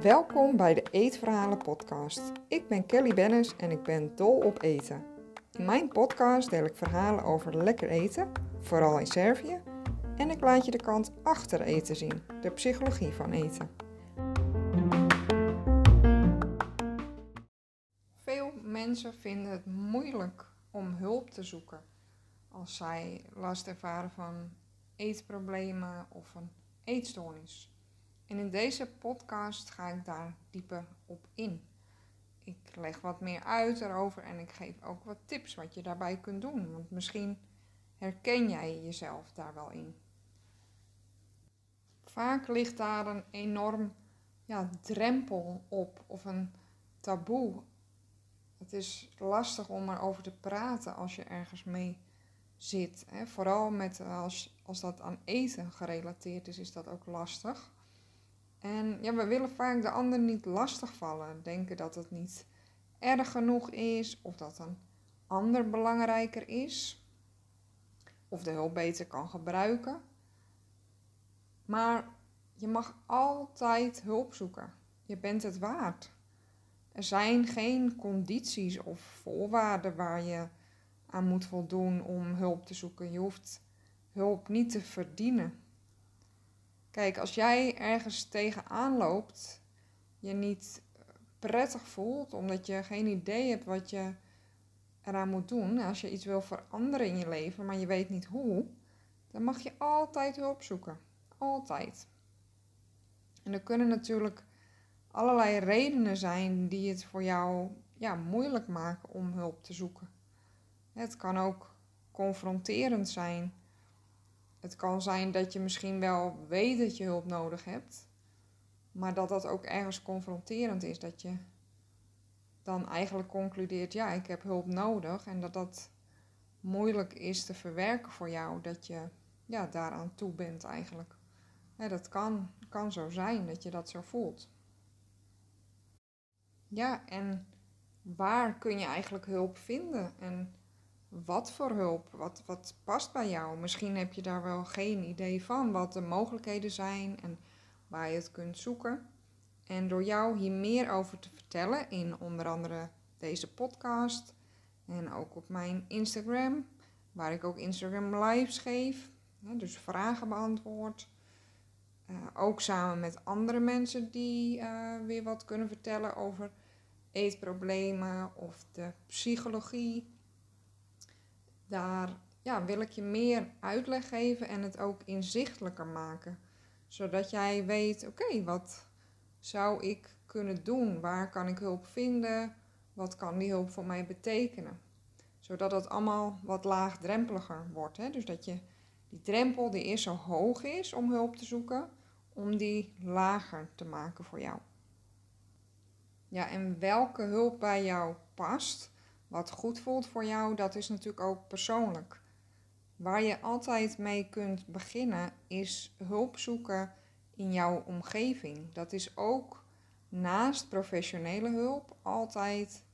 Welkom bij de Eetverhalen podcast. Ik ben Kelly Bennis en ik ben dol op eten. In mijn podcast deel ik verhalen over lekker eten, vooral in Servië, en ik laat je de kant achter eten zien, de psychologie van eten. Veel mensen vinden het moeilijk om hulp te zoeken als zij last ervaren van eetproblemen of een eetstoornis. En in deze podcast ga ik daar dieper op in. Ik leg wat meer uit erover en ik geef ook wat tips wat je daarbij kunt doen. Want misschien herken jij jezelf daar wel in. Vaak ligt daar een enorm ja, drempel op of een taboe. Het is lastig om erover te praten als je ergens mee zit. Hè. Vooral met, als, als dat aan eten gerelateerd is, is dat ook lastig. En ja, we willen vaak de ander niet lastigvallen. Denken dat het niet erg genoeg is of dat een ander belangrijker is. Of de hulp beter kan gebruiken. Maar je mag altijd hulp zoeken. Je bent het waard. Er zijn geen condities of voorwaarden waar je aan moet voldoen om hulp te zoeken. Je hoeft hulp niet te verdienen. Kijk, als jij ergens tegenaan loopt, je niet prettig voelt, omdat je geen idee hebt wat je eraan moet doen, als je iets wil veranderen in je leven, maar je weet niet hoe, dan mag je altijd hulp zoeken. Altijd. En er kunnen natuurlijk allerlei redenen zijn die het voor jou ja, moeilijk maken om hulp te zoeken. Het kan ook confronterend zijn. Het kan zijn dat je misschien wel weet dat je hulp nodig hebt, maar dat dat ook ergens confronterend is. Dat je dan eigenlijk concludeert, ja, ik heb hulp nodig en dat dat moeilijk is te verwerken voor jou, dat je ja, daaraan toe bent eigenlijk. Dat kan, kan zo zijn dat je dat zo voelt. Ja, en waar kun je eigenlijk hulp vinden? En wat voor hulp? Wat, wat past bij jou? Misschien heb je daar wel geen idee van wat de mogelijkheden zijn en waar je het kunt zoeken. En door jou hier meer over te vertellen in onder andere deze podcast en ook op mijn Instagram, waar ik ook Instagram lives geef, dus vragen beantwoord. Uh, ook samen met andere mensen die uh, weer wat kunnen vertellen over eetproblemen of de psychologie daar ja, wil ik je meer uitleg geven en het ook inzichtelijker maken. Zodat jij weet, oké, wat zou ik kunnen doen? Waar kan ik hulp vinden? Wat kan die hulp voor mij betekenen? Zodat het allemaal wat laagdrempeliger wordt. Hè? Dus dat je die drempel die eerst zo hoog is om hulp te zoeken, om die lager te maken voor jou. Ja, en welke hulp bij jou past, wat goed voelt voor jou, dat is natuurlijk ook persoonlijk. Waar je altijd mee kunt beginnen is hulp zoeken in jouw omgeving. Dat is ook naast professionele hulp altijd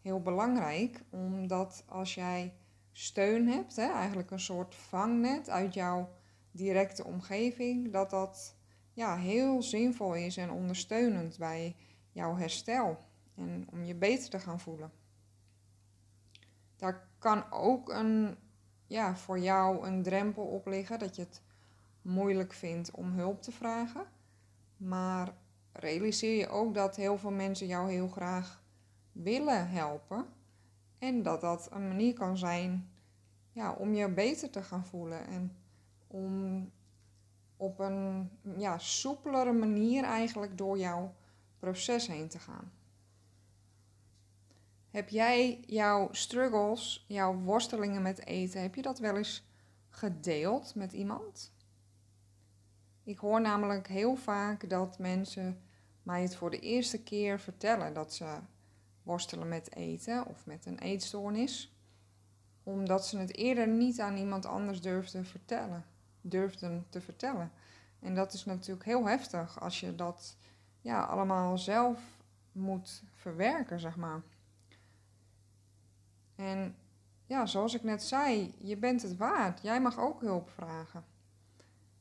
heel belangrijk, omdat als jij steun hebt, hè, eigenlijk een soort vangnet uit jouw directe omgeving, dat dat ja, heel zinvol is en ondersteunend bij jouw herstel en om je beter te gaan voelen. Daar kan ook een, ja, voor jou een drempel op liggen dat je het moeilijk vindt om hulp te vragen. Maar realiseer je ook dat heel veel mensen jou heel graag willen helpen. En dat dat een manier kan zijn ja, om je beter te gaan voelen. En om op een ja, soepelere manier eigenlijk door jouw proces heen te gaan. Heb jij jouw struggles, jouw worstelingen met eten, heb je dat wel eens gedeeld met iemand? Ik hoor namelijk heel vaak dat mensen mij het voor de eerste keer vertellen dat ze worstelen met eten of met een eetstoornis, omdat ze het eerder niet aan iemand anders durfden vertellen, durfden te vertellen. En dat is natuurlijk heel heftig als je dat ja, allemaal zelf moet verwerken, zeg maar. En ja, zoals ik net zei, je bent het waard. Jij mag ook hulp vragen.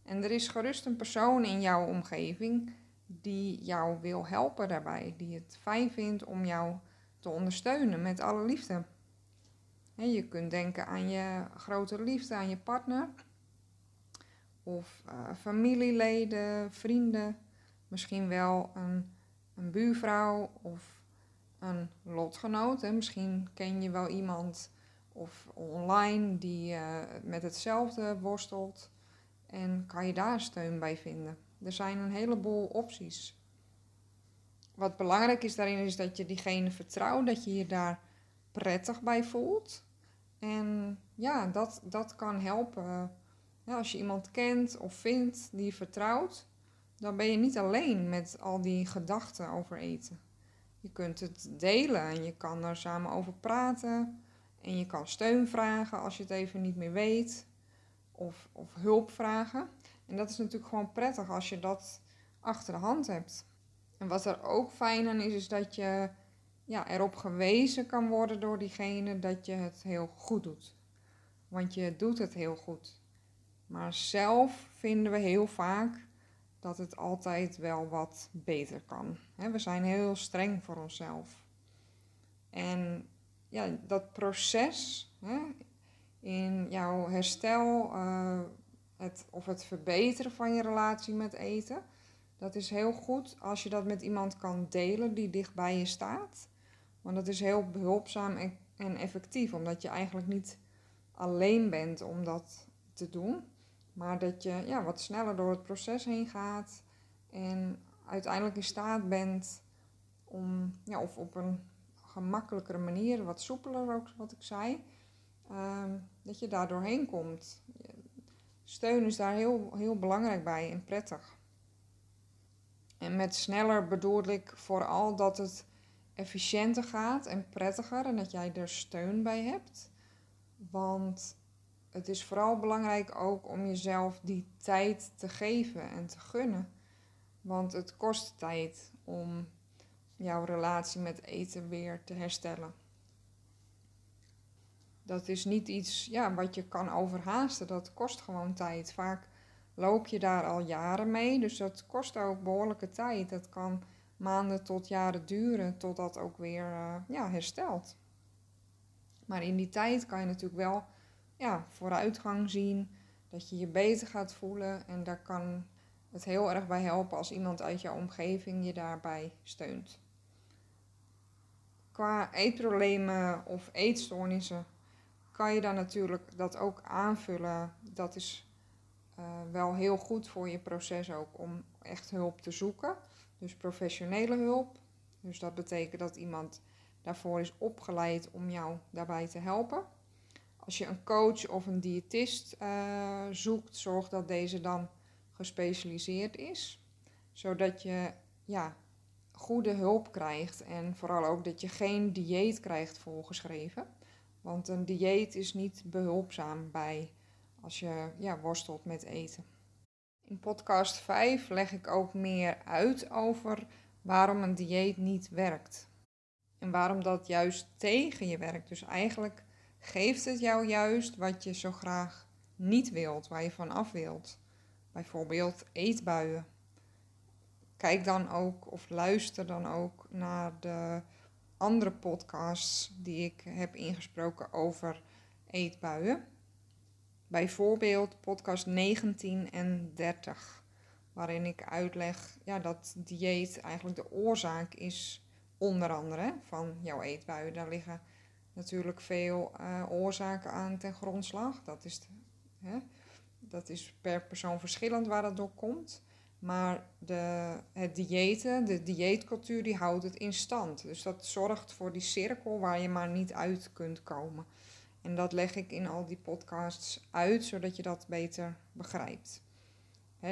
En er is gerust een persoon in jouw omgeving die jou wil helpen daarbij, die het fijn vindt om jou te ondersteunen met alle liefde. je kunt denken aan je grote liefde, aan je partner, of uh, familieleden, vrienden, misschien wel een, een buurvrouw of een lotgenoot. Hè. Misschien ken je wel iemand of online die uh, met hetzelfde worstelt en kan je daar steun bij vinden. Er zijn een heleboel opties. Wat belangrijk is daarin is dat je diegene vertrouwt, dat je je daar prettig bij voelt. En ja, dat, dat kan helpen. Ja, als je iemand kent of vindt die je vertrouwt, dan ben je niet alleen met al die gedachten over eten. Je kunt het delen en je kan er samen over praten. En je kan steun vragen als je het even niet meer weet. Of, of hulp vragen. En dat is natuurlijk gewoon prettig als je dat achter de hand hebt. En wat er ook fijn aan is, is dat je ja, erop gewezen kan worden door diegene dat je het heel goed doet. Want je doet het heel goed. Maar zelf vinden we heel vaak dat het altijd wel wat beter kan. We zijn heel streng voor onszelf. En ja, dat proces in jouw herstel, uh, het, of het verbeteren van je relatie met eten, dat is heel goed als je dat met iemand kan delen die dicht bij je staat. Want dat is heel behulpzaam en effectief, omdat je eigenlijk niet alleen bent om dat te doen. Maar dat je ja, wat sneller door het proces heen gaat en uiteindelijk in staat bent om, ja, of op een gemakkelijkere manier, wat soepeler ook, wat ik zei, ehm, dat je daar doorheen komt. Steun is daar heel, heel belangrijk bij en prettig. En met sneller bedoel ik vooral dat het efficiënter gaat en prettiger en dat jij er steun bij hebt. Want het is vooral belangrijk ook om jezelf die tijd te geven en te gunnen. Want het kost tijd om jouw relatie met eten weer te herstellen. Dat is niet iets ja, wat je kan overhaasten, dat kost gewoon tijd. Vaak loop je daar al jaren mee, dus dat kost ook behoorlijke tijd. Dat kan maanden tot jaren duren totdat dat ook weer uh, ja, herstelt. Maar in die tijd kan je natuurlijk wel ja, vooruitgang zien, dat je je beter gaat voelen en daar kan het heel erg bij helpen als iemand uit jouw omgeving je daarbij steunt. Qua eetproblemen of eetstoornissen kan je dan natuurlijk dat ook aanvullen. Dat is uh, wel heel goed voor je proces ook om echt hulp te zoeken. Dus professionele hulp. Dus dat betekent dat iemand daarvoor is opgeleid om jou daarbij te helpen. Als je een coach of een diëtist uh, zoekt, zorg dat deze dan gespecialiseerd is. Zodat je ja, goede hulp krijgt en vooral ook dat je geen dieet krijgt voorgeschreven. Want een dieet is niet behulpzaam bij als je ja, worstelt met eten. In podcast 5 leg ik ook meer uit over waarom een dieet niet werkt. En waarom dat juist tegen je werkt. Dus eigenlijk geeft het jou juist wat je zo graag niet wilt, waar je van af wilt. Bijvoorbeeld eetbuien. Kijk dan ook of luister dan ook naar de andere podcasts die ik heb ingesproken over eetbuien. Bijvoorbeeld podcast 19 en 30, waarin ik uitleg ja, dat dieet eigenlijk de oorzaak is, onder andere, van jouw eetbuien. Daar liggen natuurlijk veel uh, oorzaken aan ten grondslag. Dat is, hè, dat is per persoon verschillend waar dat door komt. Maar de, het diëten, de dieetcultuur, die houdt het in stand. Dus dat zorgt voor die cirkel waar je maar niet uit kunt komen. En dat leg ik in al die podcasts uit, zodat je dat beter begrijpt.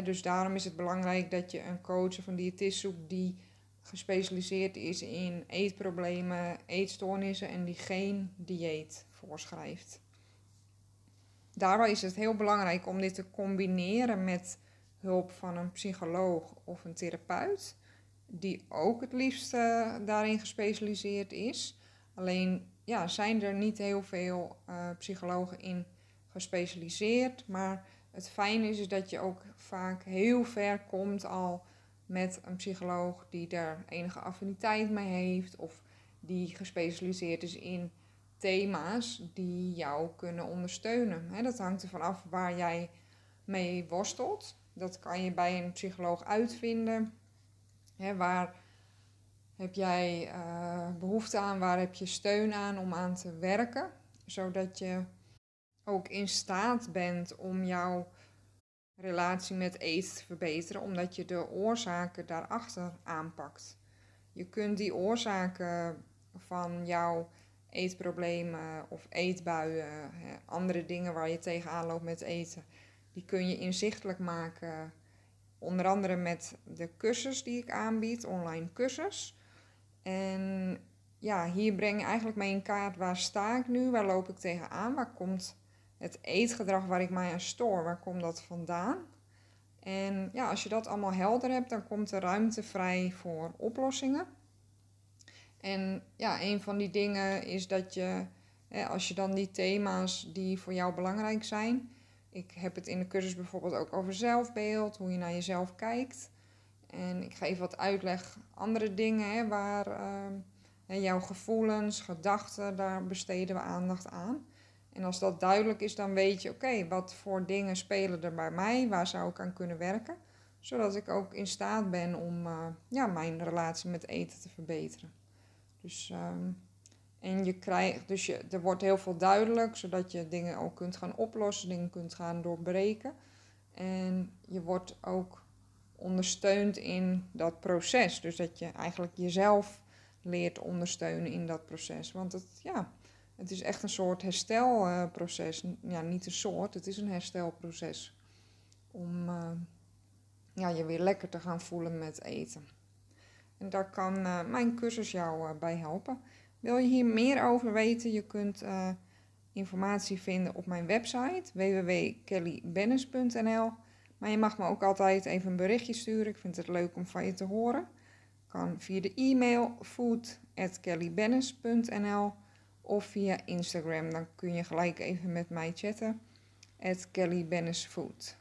dus daarom is het belangrijk dat je een coach of een diëtist zoekt die gespecialiseerd is in eetproblemen, eetstoornissen en die geen dieet voorschrijft. Daarbij is het heel belangrijk om dit te combineren met hulp van een psycholoog of een therapeut, die ook het liefst daarin gespecialiseerd is. Alleen ja, zijn er niet heel veel uh, psychologen in gespecialiseerd, maar het fijne is, is dat je ook vaak heel ver komt al met een psycholoog die daar enige affiniteit mee heeft of die gespecialiseerd is in thema's die jou kunnen ondersteunen. dat hangt ervan af waar jij mee worstelt. Dat kan je bij een psycholoog uitvinden. waar heb jij uh, behoefte aan, waar heb je steun aan om aan te werken, zodat je ook in staat bent om jouw relatie met eten te verbeteren, omdat je de oorzaken daarachter aanpakt. Je kunt die oorzaken van jouw eetproblemen of eetbuien, andere dingen waar je tegenaan loopt met eten, die kun je inzichtelijk maken. Onder andere met de cursus die ik aanbied, online cursus. En ja, hier breng je eigenlijk mee in kaart waar sta ik nu, waar loop ik tegenaan, waar komt het eetgedrag waar ik mij aan stoor, waar komt dat vandaan? En ja, als je dat allemaal helder hebt, dan komt er ruimte vrij voor oplossingen. En ja, een van die dingen is dat je, als je dan die thema's die voor jou belangrijk zijn. Ik heb het in de cursus bijvoorbeeld ook over zelfbeeld, hoe je naar jezelf kijkt. En ik geef wat uitleg, andere dingen hè, waar uh, jouw gevoelens, gedachten, daar besteden we aandacht aan. En als dat duidelijk is, dan weet je, oké, wat voor dingen spelen er bij mij, waar zou ik aan kunnen werken, zodat ik ook in staat ben om uh, ja, mijn relatie met eten te verbeteren. Dus, um, en je krijgt, dus je, er wordt heel veel duidelijk, zodat je dingen ook kunt gaan oplossen, dingen kunt gaan doorbreken. En je wordt ook ondersteund in dat proces. Dus dat je eigenlijk jezelf leert ondersteunen in dat proces. Want het, ja, het is echt een soort herstelproces. ja, niet een soort, het is een herstelproces. Om uh, ja, je weer lekker te gaan voelen met eten. En daar kan uh, mijn cursus jou uh, bij helpen. Wil je hier meer over weten? Je kunt informatie vinden op mijn website www.kellybennis.nl. Maar je mag me ook altijd even een berichtje sturen. Ik vind het leuk om van je te horen. Kan via de e-mail food.kellybennis.nl of via Instagram. Dan kun je gelijk even met mij chatten. At Kelly Food.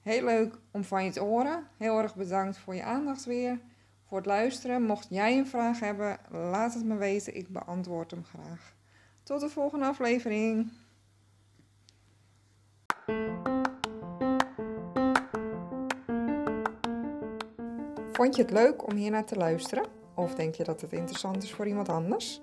Heel leuk om van je te horen. Heel erg bedankt voor je aandacht weer. Voor het luisteren. Mocht jij een vraag hebben, laat het me weten. Ik beantwoord hem graag. Tot de volgende aflevering. Vond je het leuk om hier naar te luisteren? Of denk je dat het interessant is voor iemand anders?